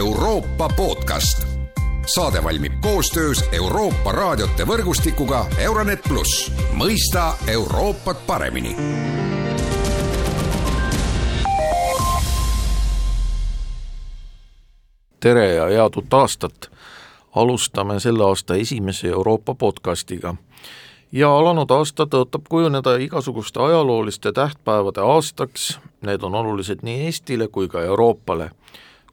Euroopa podcast. saade valmib koostöös Euroopa raadiote võrgustikuga Euronet pluss, mõista Euroopat paremini tere ja head uut aastat! alustame selle aasta esimese Euroopa podcastiga. ja alanud aasta tõotab kujuneda igasuguste ajalooliste tähtpäevade aastaks, need on olulised nii Eestile kui ka Euroopale.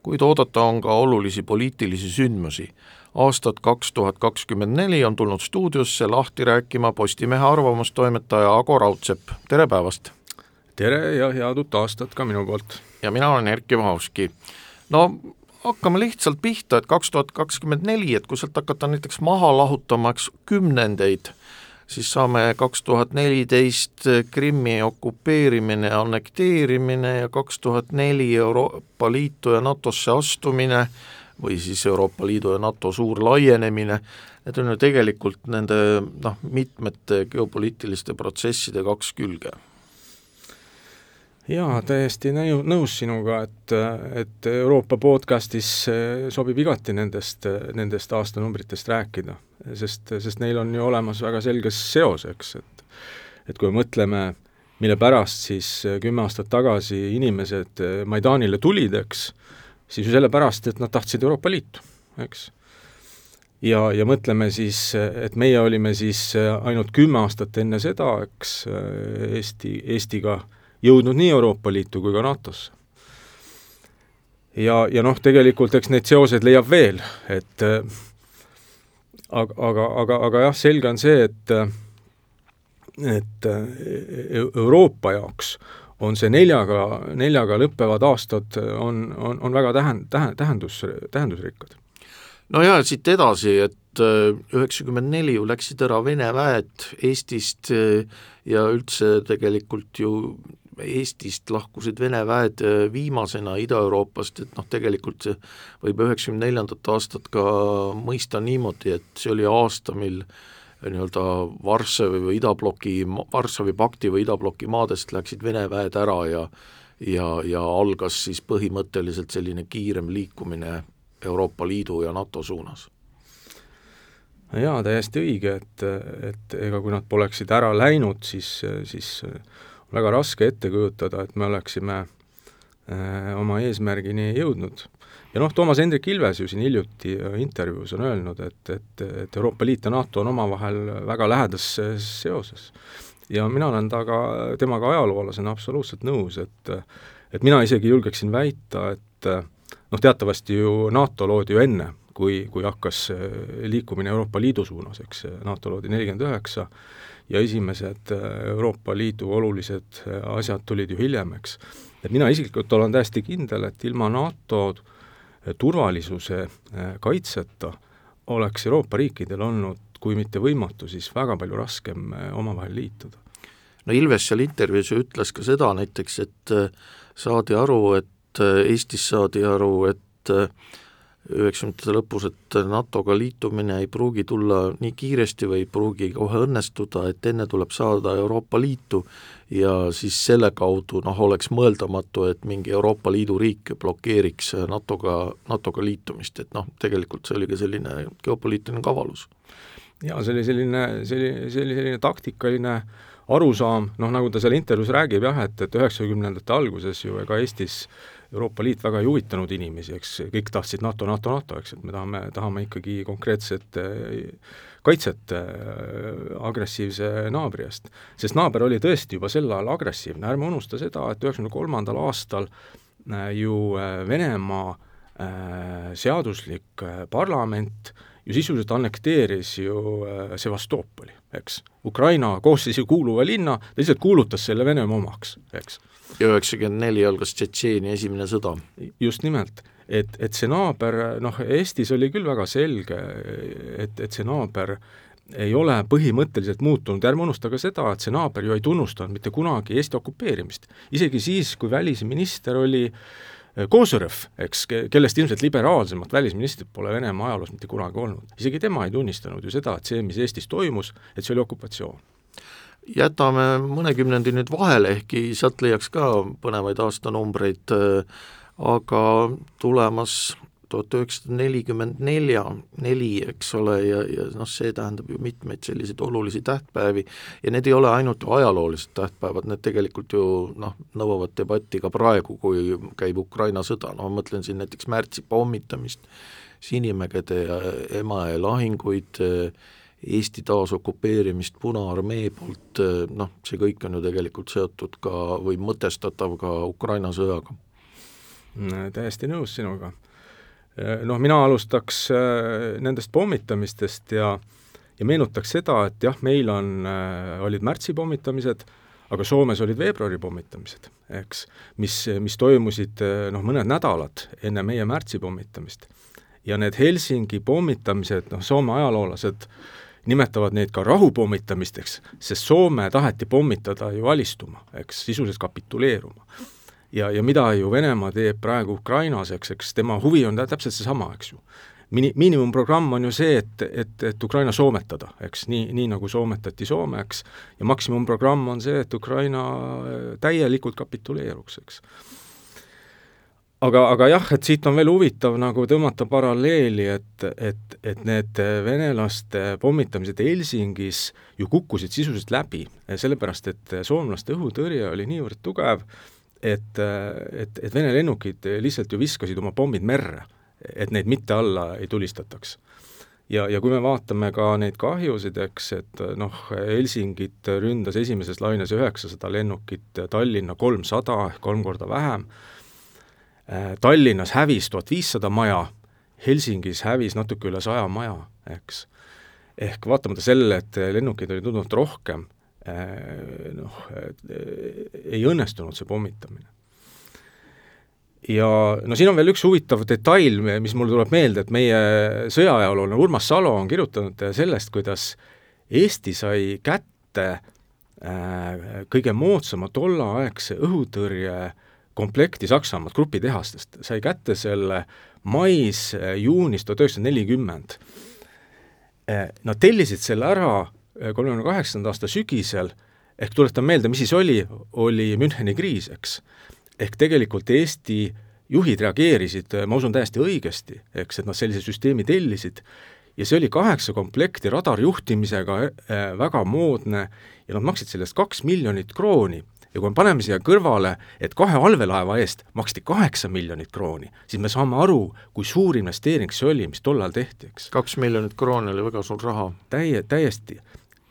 Kuid oodata on ka olulisi poliitilisi sündmusi. aastat kaks tuhat kakskümmend neli on tulnud stuudiosse lahti rääkima Postimehe arvamustoimetaja Ago Raudsepp, tere päevast! tere ja head uut aastat ka minu poolt! ja mina olen Erkki Vahovski. no hakkame lihtsalt pihta, et kaks tuhat kakskümmend neli, et kui sealt hakata näiteks maha lahutama, eks, kümnendeid, siis saame kaks tuhat neliteist Krimmi okupeerimine, annekteerimine ja kaks tuhat neli Euroopa Liitu ja NATO-sse astumine või siis Euroopa Liidu ja NATO suur laienemine, need on ju tegelikult nende noh, mitmete geopoliitiliste protsesside kaks külge jaa, täiesti näi-, nõus sinuga, et, et Euroopa podcastis eh, sobib igati nendest, nendest aastanumbritest rääkida, sest, sest neil on ju olemas väga selge seos, eks, et et kui me mõtleme, mille pärast siis kümme aastat tagasi inimesed Maidanile tulid, eks, siis ju sellepärast, et nad tahtsid Euroopa Liitu, eks. ja, ja mõtleme siis, et meie olime siis ainult kümme aastat enne seda, eks, Eesti, Eestiga äh, jõudnud nii Euroopa Liitu kui ka NATO-sse. ja, ja noh, tegelikult eks neid seoseid leiab veel, et äh, aga, aga, aga, aga jah, selge on see, et et äh, Euroopa jaoks on see neljaga, neljaga lõppevad aastad on, on, on väga tähend-, tähe-, tähendus, tähendusrikkad. no jaa, siit edasi, et äh, üheksakümmend neli ju läksid ära Vene väed Eestist ja üldse tegelikult ju Eestist lahkusid Vene väed äh, viimasena Ida-Euroopast, et noh, tegelikult see võib üheksakümne neljandat aastat ka mõista niimoodi, et see oli aasta, mil nii-öelda Varssavi või idabloki, Varssavi pakti või idabloki maadest läksid Vene väed ära ja ja, ja algas siis põhimõtteliselt selline kiirem liikumine Euroopa Liidu ja NATO suunas. Jaa, täiesti õige, et, et ega kui nad poleksid ära läinud, siis, siis väga raske ette kujutada, et me oleksime äh, oma eesmärgini jõudnud. ja noh, Toomas Hendrik Ilves ju siin hiljuti intervjuus on öelnud, et, et, et Euroopa Liit ja NATO on omavahel väga lähedases seoses. ja mina olen taga, temaga ajaloolasena absoluutselt nõus, et et mina isegi julgeksin väita, et noh, teatavasti ju NATO loodi ju enne, kui, kui hakkas liikumine Euroopa Liidu suunas, eks, NATO loodi nelikümmend üheksa, ja esimesed äh, Euroopa Liidu olulised asjad tulid ju hiljem, eks. et mina isiklikult olen täiesti kindel, et ilma NATO turvalisuse kaitseta oleks Euroopa riikidel olnud, kui mitte võimatu, siis väga palju raskem omavahel liituda. no Ilves seal intervjuus ju ütles ka seda näiteks, et saadi aru, et Eestis saadi aru, et üheksakümnendate lõpus, et NATO-ga liitumine ei pruugi tulla nii kiiresti või ei pruugi kohe õnnestuda, et enne tuleb saada Euroopa Liitu ja siis selle kaudu noh, oleks mõeldamatu, et mingi Euroopa Liidu riik blokeeriks NATO-ga, NATO-ga liitumist, et noh, tegelikult see oli ka selline geopoliitiline kavalus. jaa, see oli selline, selline, see oli selline taktikaline arusaam, noh nagu ta seal intervjuus räägib jah, et, et üheksakümnendate alguses ju ega Eestis äh, Euroopa Liit väga ei huvitanud inimesi, eks, kõik tahtsid NATO, NATO, NATO, eks, et me tahame, tahame ikkagi konkreetset äh, kaitset äh, agressiivse naabri eest. sest naaber oli tõesti juba sel ajal agressiivne, ärme unusta seda, et üheksakümne kolmandal aastal äh, ju Venemaa seaduslik parlament ju sisuliselt annekteeris ju Sevastopoli, eks. Ukraina koosseisu kuuluva linna, ta lihtsalt kuulutas selle Venemaa omaks, eks ja üheksakümmend neli algas Tšetšeenia esimene sõda. just nimelt, et, et see naaber, noh, Eestis oli küll väga selge, et, et see naaber ei ole põhimõtteliselt muutunud, ärme unusta ka seda, et see naaber ju ei tunnustanud mitte kunagi Eesti okupeerimist. isegi siis, kui välisminister oli eh, Koosõrev, eks, kellest ilmselt liberaalsemat välisministrit pole Venemaa ajaloos mitte kunagi olnud. isegi tema ei tunnistanud ju seda, et see, mis Eestis toimus, et see oli okupatsioon jätame mõne kümnendi nüüd vahele, ehkki sealt leiaks ka põnevaid aastanumbreid, aga tulemas tuhat üheksasada nelikümmend nelja, neli, eks ole, ja, ja noh, see tähendab ju mitmeid selliseid olulisi tähtpäevi ja need ei ole ainult ajaloolised tähtpäevad, need tegelikult ju noh, nõuavad debatti ka praegu, kui käib Ukraina sõda, no ma mõtlen siin näiteks märtsi pommitamist, Sinimägede ja Emajõe lahinguid, Eesti taasokupeerimist Punaarmee poolt, noh, see kõik on ju tegelikult seotud ka või mõtestatav ka Ukraina sõjaga. täiesti nõus sinuga noh, mina alustaks äh, nendest pommitamistest ja ja meenutaks seda, et jah, meil on, äh, olid märtsi pommitamised, aga Soomes olid veebruari pommitamised, eks, mis, mis toimusid äh, noh, mõned nädalad enne meie märtsi pommitamist. ja need Helsingi pommitamised, noh, Soome ajaloolased nimetavad neid ka rahupommitamisteks, sest Soome taheti pommitada ju alistuma, eks, sisuliselt kapituleeruma ja, ja mida ju Venemaa teeb praegu Ukrainas, eks, eks tema huvi on täpselt seesama, eks ju. Mini-, miinimumprogramm on ju see, et, et, et Ukraina soometada, eks, nii, nii nagu soometati Soome, eks, ja maksimumprogramm on see, et Ukraina äh, täielikult kapituleeruks, eks aga, aga jah, et siit on veel huvitav nagu tõmmata paralleeli, et, et, et need venelaste pommitamised Helsingis ju kukkusid sisuliselt läbi, sellepärast et soomlaste õhutõrje oli niivõrd tugev, et, et, et Vene lennukid lihtsalt ju viskasid oma pommid merre, et neid mitte alla ei tulistataks. ja, ja kui me vaatame ka neid kahjusid, eks, et noh, Helsingit ründas esimeses laines üheksasada lennukit, Tallinna kolmsada ehk kolm korda vähem, Tallinnas hävis tuhat viissada maja, Helsingis hävis natuke üle saja maja, eks. ehk vaatamata sellele, et lennukeid oli tunduvalt rohkem, noh, ei õnnestunud see pommitamine. ja no siin on veel üks huvitav detail, mis mul tuleb meelde, et meie sõjaajaloolane Urmas Salo on kirjutanud sellest, kuidas Eesti sai kätte äh, kõige moodsama tolleaegse õhutõrje komplekti Saksamaalt grupitehastest, sai kätte selle mais-juunis tuhat üheksasada nelikümmend. Äh, nad tellisid selle ära kolmekümne kaheksanda aasta sügisel, ehk tuletan meelde, mis siis oli, oli Müncheni kriis, eks. ehk tegelikult Eesti juhid reageerisid, ma usun, täiesti õigesti, eks, et nad sellise süsteemi tellisid, ja see oli kaheksa komplekti radarjuhtimisega äh,, väga moodne ja nad maksid sellest kaks miljonit krooni ja kui me paneme siia kõrvale, et kahe allveelaeva eest maksti kaheksa miljonit krooni, siis me saame aru, kui suur investeering see oli, mis tol ajal tehti, eks. kaks miljonit krooni oli väga suur raha. täie, täiesti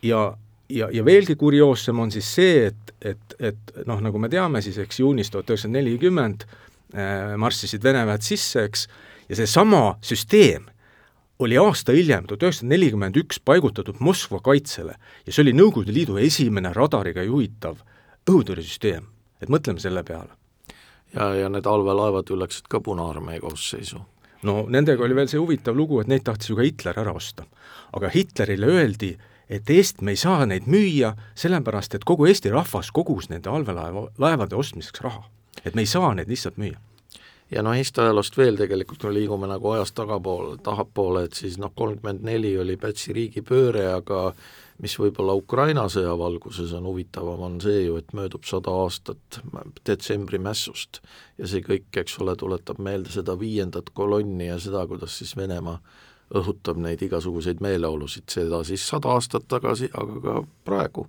ja, ja, ja veelgi kurioossem on siis see, et, et, et noh, nagu me teame, siis eks juunis tuhat üheksasada nelikümmend äh, marssisid Vene väed sisse, eks, ja seesama süsteem oli aasta hiljem, tuhat üheksasada nelikümmend üks, paigutatud Moskva kaitsele ja see oli Nõukogude Liidu esimene radariga juhitav õhutõrjesüsteem, et mõtleme selle peale. ja, ja need allveelaevad ju läksid ka Punaarmee koosseisu no nendega oli veel see huvitav lugu, et neid tahtis ju ka Hitler ära osta. aga Hitlerile öeldi, et Eest me ei saa neid müüa, sellepärast et kogu Eesti rahvas kogus nende allveelaeva, laevade ostmiseks raha. et me ei saa neid lihtsalt müüa. ja noh, Eesti ajaloost veel tegelikult, kui me liigume nagu ajas tagapoole, tahapoole, et siis noh, kolmkümmend neli oli Pätsi riigipööre, aga mis võib-olla Ukraina sõja valguses on huvitavam, on see ju, et möödub sada aastat detsembri mässust ja see kõik, eks ole, tuletab meelde seda viiendat kolonni ja seda, kuidas siis Venemaa õhutab neid igasuguseid meeleolusid, seda siis sada aastat tagasi, aga ka praegu.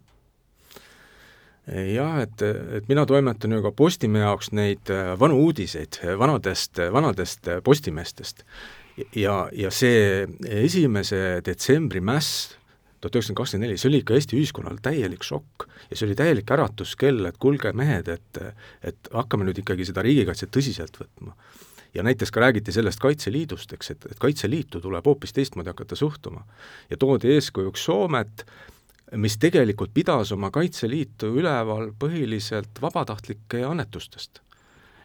jah, et, et mina toimetan ju ka Postimehe jaoks neid äh, vanu uudiseid vanadest, vanadest postimeestest. ja, ja see esimese detsembri mäss tuhat üheksasada kakskümmend neli, see oli ikka Eesti ühiskonnale täielik šokk ja see oli täielik äratuskell, et kuulge, mehed, et et hakkame nüüd ikkagi seda riigikaitset tõsiselt võtma ja näiteks ka räägiti sellest Kaitseliidust, eks, et, et Kaitseliitu tuleb hoopis teistmoodi hakata suhtuma. ja toodi eeskujuks Soomet, mis tegelikult pidas oma Kaitseliitu üleval põhiliselt vabatahtlike annetustest.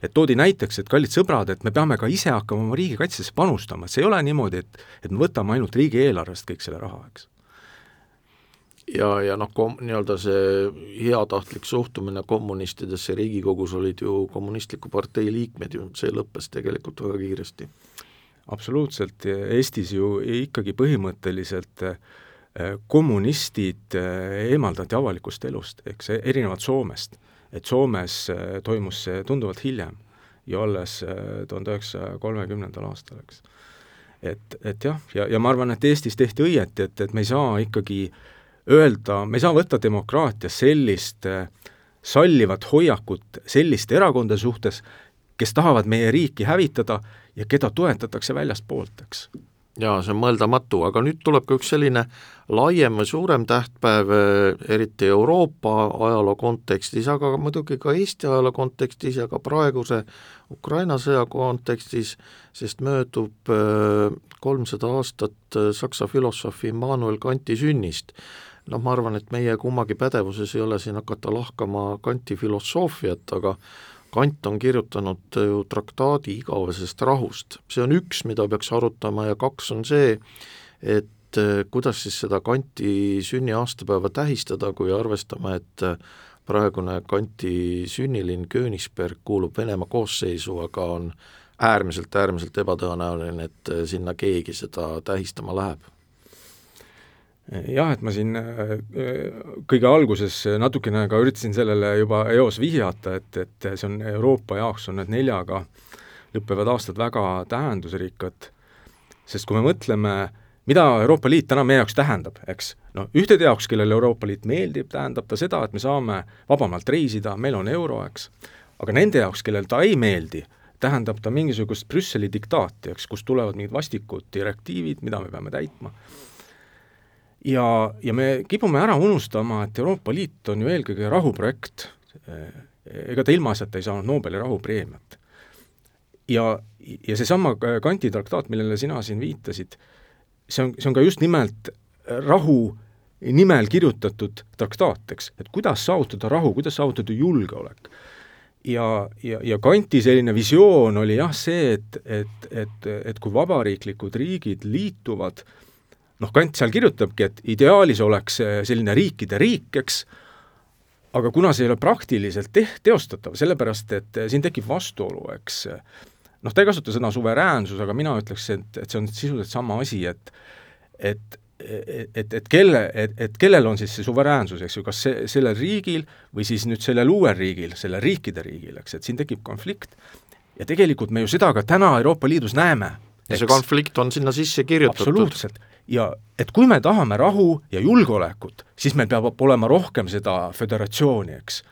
et toodi näiteks, et kallid sõbrad, et me peame ka ise hakkama oma riigikaitsesse panustama, et see ei ole niimoodi, et et me võtame ainult riigieelarvest kõik selle raha, eks ja, ja noh, kom-, nii-öelda see heatahtlik suhtumine kommunistidesse Riigikogus olid ju kommunistliku partei liikmed ju, see lõppes tegelikult väga kiiresti. absoluutselt, Eestis ju ikkagi põhimõtteliselt eh, kommunistid eh, eemaldati avalikust elust, eks erinevalt Soomest. et Soomes eh, toimus see tunduvalt hiljem ju alles tuhande üheksasaja kolmekümnendal aastal, eks. et, et jah, ja, ja ma arvan, et Eestis tehti õieti, et, et me ei saa ikkagi öelda, me ei saa võtta demokraatias sellist sallivat hoiakut selliste erakondade suhtes, kes tahavad meie riiki hävitada ja keda toetatakse väljastpoolt, eks jaa, see on mõeldamatu, aga nüüd tuleb ka üks selline laiem või suurem tähtpäev, eriti Euroopa ajaloo kontekstis, aga muidugi ka Eesti ajaloo kontekstis ja ka praeguse Ukraina sõja kontekstis, sest möödub äh, kolmsada aastat äh, saksa filosoofi Immanuel Kanti sünnist. Noh, ma arvan, et meie kummagi pädevuses ei ole siin hakata lahkama Kanti filosoofiat, aga Kant on kirjutanud ju traktaadi igavesest rahust, see on üks, mida peaks arutama, ja kaks on see, et eh, kuidas siis seda Kanti sünniaastapäeva tähistada, kui arvestame, et eh, praegune Kanti sünnilinn Königsberg kuulub Venemaa koosseisu, aga on äärmiselt, äärmiselt ebatõenäoline, et eh, sinna keegi seda tähistama läheb jah, et ma siin äh, kõige alguses natukene ka üritasin sellele juba eos vihjata, et, et see on Euroopa jaoks on need neljaga lõppevad aastad väga tähendusrikkad, sest kui me mõtleme, mida Euroopa Liit täna meie jaoks tähendab, eks, no ühtede jaoks, kellele Euroopa Liit meeldib, tähendab ta seda, et me saame vabamalt reisida, meil on euro, eks, aga nende jaoks, kellel ta ei meeldi, tähendab ta mingisugust Brüsseli diktaati, eks, kust tulevad mingid vastikud direktiivid, mida me peame täitma ja, ja me kipume ära unustama, et Euroopa Liit on ju eelkõige rahuprojekt, ega ta ilmaasjata ei saanud Nobeli rahupreemiat. ja, ja seesama Kanti traktaat, millele sina siin viitasid, see on, see on ka just nimelt rahu nimel kirjutatud traktaat, eks, et kuidas saavutada rahu, kuidas saavutada julgeolek. ja, ja, ja Kanti selline visioon oli jah see, et, et, et, et kui vabariiklikud riigid liituvad äh, noh, Kant seal kirjutabki, et ideaalis oleks selline riikide riik, eks, aga kuna see ei ole praktiliselt te-, teostatav, sellepärast et siin tekib vastuolu, eks, noh, ta ei kasuta sõna suveräänsus, aga mina ütleks, et, et see on sisuliselt sama asi, et et et, et kelle, et, et kellel on siis see suveräänsus, eks ju, kas see, sellel riigil või siis nüüd sellel uuel riigil, sellel riikide riigil, eks, et siin tekib konflikt ja tegelikult me ju seda ka täna Euroopa Liidus näeme. ja see konflikt on sinna sisse kirjutatud. absoluutselt ja et kui me tahame rahu ja julgeolekut, siis meil peab olema rohkem seda föderatsiooni, eks.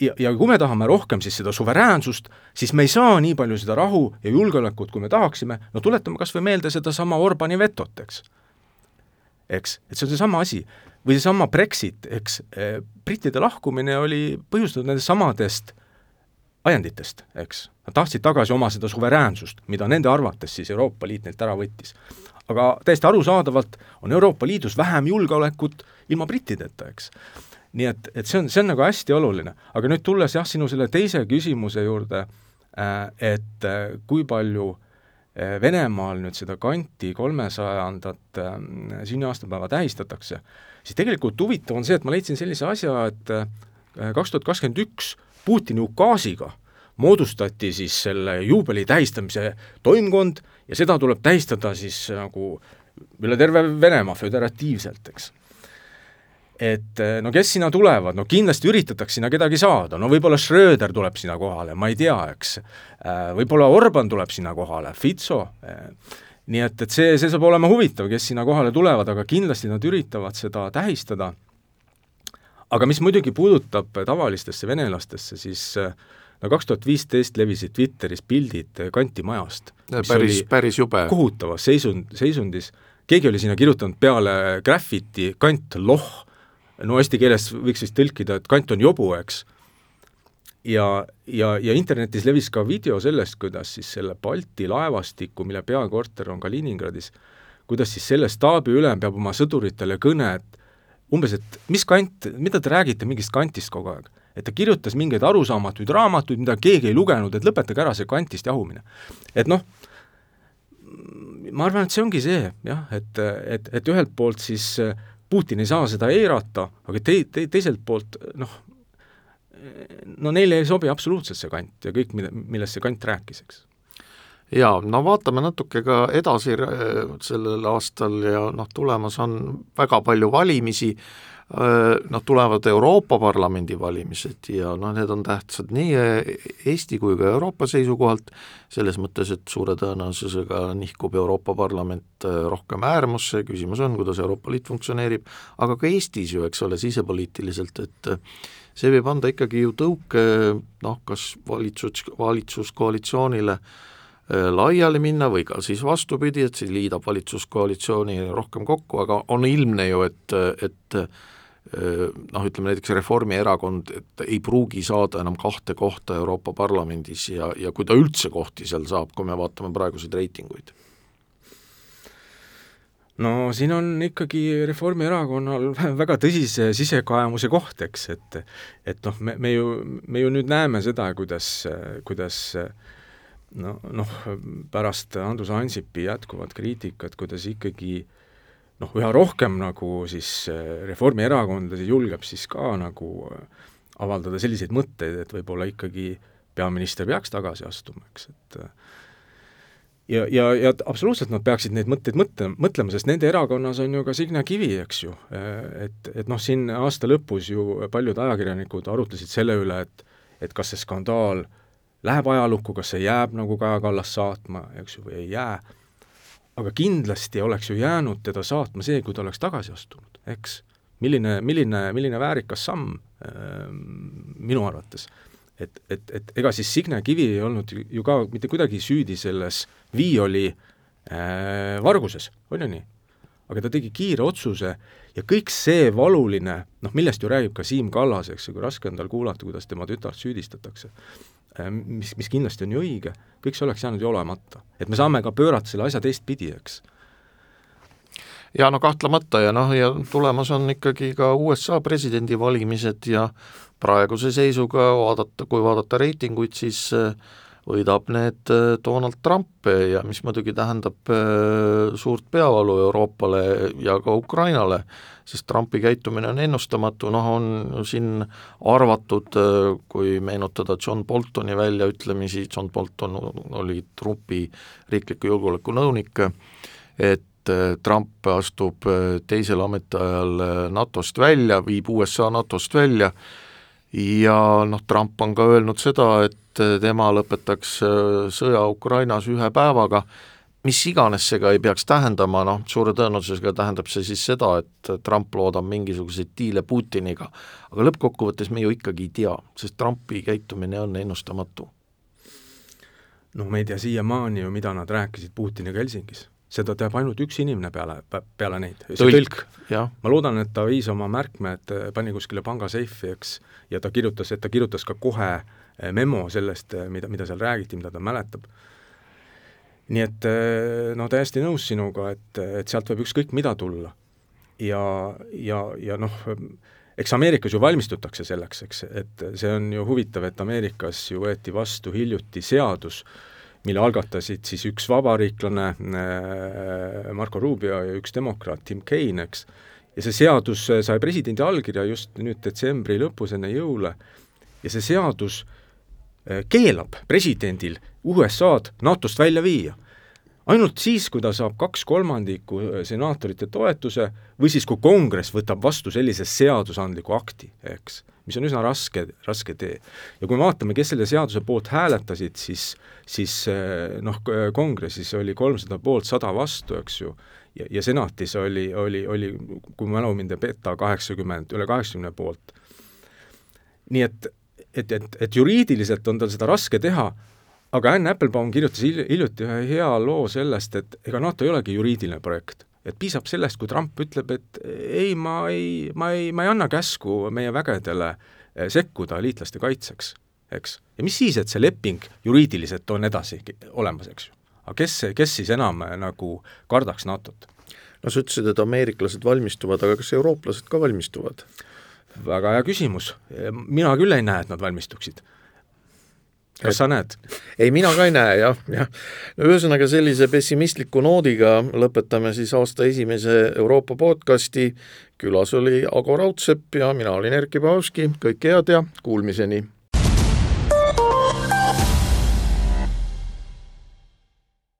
ja, ja kui me tahame rohkem siis seda suveräänsust, siis me ei saa nii palju seda rahu ja julgeolekut, kui me tahaksime, no tuletame kas või meelde sedasama Orbani vetot, eks. eks, et see on seesama asi. või seesama Brexit, eks, brittide lahkumine oli põhjustatud nendest samadest ajenditest, eks. Nad tahtsid tagasi oma seda suveräänsust, mida nende arvates siis Euroopa Liit neilt ära võttis aga täiesti arusaadavalt on Euroopa Liidus vähem julgeolekut ilma brittideta, eks. nii et, et see on, see on nagu hästi oluline. aga nüüd tulles jah, sinu selle teise küsimuse juurde, äh, et äh, kui palju äh, Venemaal nüüd seda kanti kolmesajandat sünniaastapäeva tähistatakse, siis tegelikult huvitav on see, et ma leidsin sellise asja, et kaks tuhat kakskümmend üks Putini ukaasiga moodustati siis selle juubeli tähistamise toimkond ja seda tuleb tähistada siis nagu üle terve Venemaa föderatiivselt, eks. et no kes sinna tulevad, no kindlasti üritatakse sinna kedagi saada, no võib-olla Schröder tuleb sinna kohale, ma ei tea, eks, eh, võib-olla Orban tuleb sinna kohale, Fitso, eh, nii et, et see, see saab olema huvitav, kes sinna kohale tulevad, aga kindlasti nad üritavad seda tähistada, aga mis muidugi puudutab tavalistesse venelastesse, siis äh, no kaks tuhat viisteist levisid Twitteris pildid Kanti majast. päris, päris jube. kohutavas seisund, seisundis, keegi oli sinna kirjutanud peale graffiti Kant loh, no eesti keeles võiks vist tõlkida, et Kant on jobu, eks. ja, ja, ja internetis levis ka video sellest, kuidas siis selle Balti laevastiku, mille peakorter on Kaliningradis, kuidas siis selle staabiülem peab oma sõduritele kõne, et umbes, et mis kant, mida te räägite mingist kantist kogu aeg et ta kirjutas mingeid arusaamatuid raamatuid, mida keegi ei lugenud, et lõpetage ära see kantist jahumine. et noh, ma arvan, et see ongi see jah, et, et, et ühelt poolt siis Putin ei saa seda eirata, aga tei-, te-, teiselt poolt noh, no neile ei sobi absoluutselt see kant ja kõik, mida, millest see kant rääkis, eks jaa, no vaatame natuke ka edasi sellel aastal ja noh, tulemas on väga palju valimisi, noh, tulevad Euroopa Parlamendi valimised ja noh, need on tähtsad nii Eesti kui ka Euroopa seisukohalt, selles mõttes, et suure tõenäosusega nihkub Euroopa Parlament rohkem äärmusse, küsimus on, kuidas Euroopa Liit funktsioneerib, aga ka Eestis ju, eks ole, sisepoliitiliselt, et see võib anda ikkagi ju tõuke noh, kas valitsus, valitsuskoalitsioonile laiali minna või ka siis vastupidi, et siis liidab valitsuskoalitsiooni rohkem kokku, aga on ilmne ju, et, et noh, ütleme näiteks Reformierakond, et ei pruugi saada enam kahte kohta Euroopa Parlamendis ja, ja kui ta üldse kohti seal saab, kui me vaatame praeguseid reitinguid. No siin on ikkagi Reformierakonnal väga tõsise sisekaemuse koht, eks, et et noh, me, me ju, me ju nüüd näeme seda, kuidas, kuidas no noh, pärast Andrus Ansipi jätkuvat kriitikat, kuidas ikkagi äh, noh, üha rohkem nagu siis äh, reformierakondlasi julgeb siis ka nagu äh, avaldada selliseid mõtteid, et võib-olla ikkagi peaminister peaks tagasi astuma, eks, et äh, ja, ja, ja absoluutselt nad peaksid neid mõtteid mõtle, mõtlema, sest nende erakonnas on ju ka Signe Kivi, eks ju, et, et noh, siin aasta lõpus ju paljud ajakirjanikud arutlesid selle üle, et et kas see skandaal läheb ajalukku, kas see jääb nagu Kaja Kallas saatma, eks ju, või ei jää aga kindlasti oleks ju jäänud teda saatma see, kui ta oleks tagasi astunud, eks. milline, milline, milline väärikas samm äh, minu arvates. et, et, et ega siis Signe Kivi ei olnud ju ka mitte kuidagi süüdi selles viioli äh, varguses, on ju nii? aga ta tegi kiire otsuse ja kõik see valuline, noh millest ju räägib ka Siim Kallas, eks ju, kui raske on tal kuulata, kuidas tema tütart süüdistatakse, mis, mis kindlasti on ju õige, kõik see oleks jäänud ju olemata. et me saame ka pöörata selle asja teistpidi, eks. ja no kahtlemata ja noh, ja tulemas on ikkagi ka USA presidendivalimised ja praeguse seisuga vaadata, kui vaadata reitinguid, siis äh, võidab need äh, Donald Trump ja mis muidugi tähendab suurt peavalu Euroopale ja ka Ukrainale sest Trumpi käitumine on ennustamatu, noh on siin arvatud, kui meenutada John Boltoni väljaütlemisi, John Bolton oli Trumpi riikliku julgeoleku nõunik, et Trump astub teisel ametiajal NATO-st välja, viib USA NATO-st välja ja noh, Trump on ka öelnud seda, et tema lõpetaks sõja Ukrainas ühe päevaga mis iganes see ka ei peaks tähendama, noh, suure tõenäosusega tähendab see siis seda, et Trump loodab mingisuguseid diile Putiniga, aga lõppkokkuvõttes me ju ikkagi ei tea, sest Trumpi käitumine on ennustamatu. noh, me ei tea siiamaani ju, mida nad rääkisid Putiniga Helsingis. Seda teab ainult üks inimene peale, peale neid, see tõlk, tõlk.. ma loodan, et ta viis oma märkmed, pani kuskile pangaseifi, eks, ja ta kirjutas, et ta kirjutas ka kohe memo sellest, mida, mida seal räägiti, mida ta mäletab. Nii et eh, no täiesti nõus sinuga, et, et sealt võib ükskõik mida tulla. ja, ja, ja noh, eks Ameerikas ju valmistutakse selleks, eks, et see on ju huvitav, et Ameerikas ju võeti vastu hiljuti seadus, mille algatasid siis üks vabariiklane eh, Marco Rubio ja üks demokraat Tim Kaine, eks, ja see seadus sai presidendi allkirja just nüüd detsembri lõpus enne jõule ja see seadus äh, Äh, keelab presidendil USA-d NATO-st välja viia. Ainult siis, kui ta saab kaks kolmandikku äh, senaatorite toetuse või siis, kui kongress võtab vastu sellise seadusandliku akti, eks, mis on üsna raske, raske tee. ja kui me vaatame, kes selle seaduse poolt hääletasid, siis, siis äh, noh, kongressis oli kolmsada poolt, sada vastu, eks ju, ja, ja senatis oli, oli, oli, kui mälu mind ei peta, kaheksakümmend, üle kaheksakümne poolt. nii et et, et, et juriidiliselt on tal seda raske teha, aga Anne Applebaum kirjutas hiljuti ühe hea loo sellest, et ega NATO ei olegi juriidiline projekt. et piisab sellest, kui Trump ütleb, et ei, ma ei, ma ei, ma ei anna käsku meie vägedele eh, sekkuda liitlaste kaitseks, eks. ja mis siis, et see leping juriidiliselt on edasi olemas, eks ju. aga kes, kes siis enam eh, nagu kardaks NATO-t? no sa ütlesid, et ameeriklased valmistuvad, aga kas eurooplased ka valmistuvad? väga hea küsimus. mina küll ei näe, et nad valmistuksid. Kas sa näed? ei, mina ka ei näe jah, jah. no ühesõnaga sellise pessimistliku noodiga lõpetame siis aasta esimese Euroopa podcasti. külas oli Ago Raudsepp ja mina olin Erkki Pahovski, kõike head ja kuulmiseni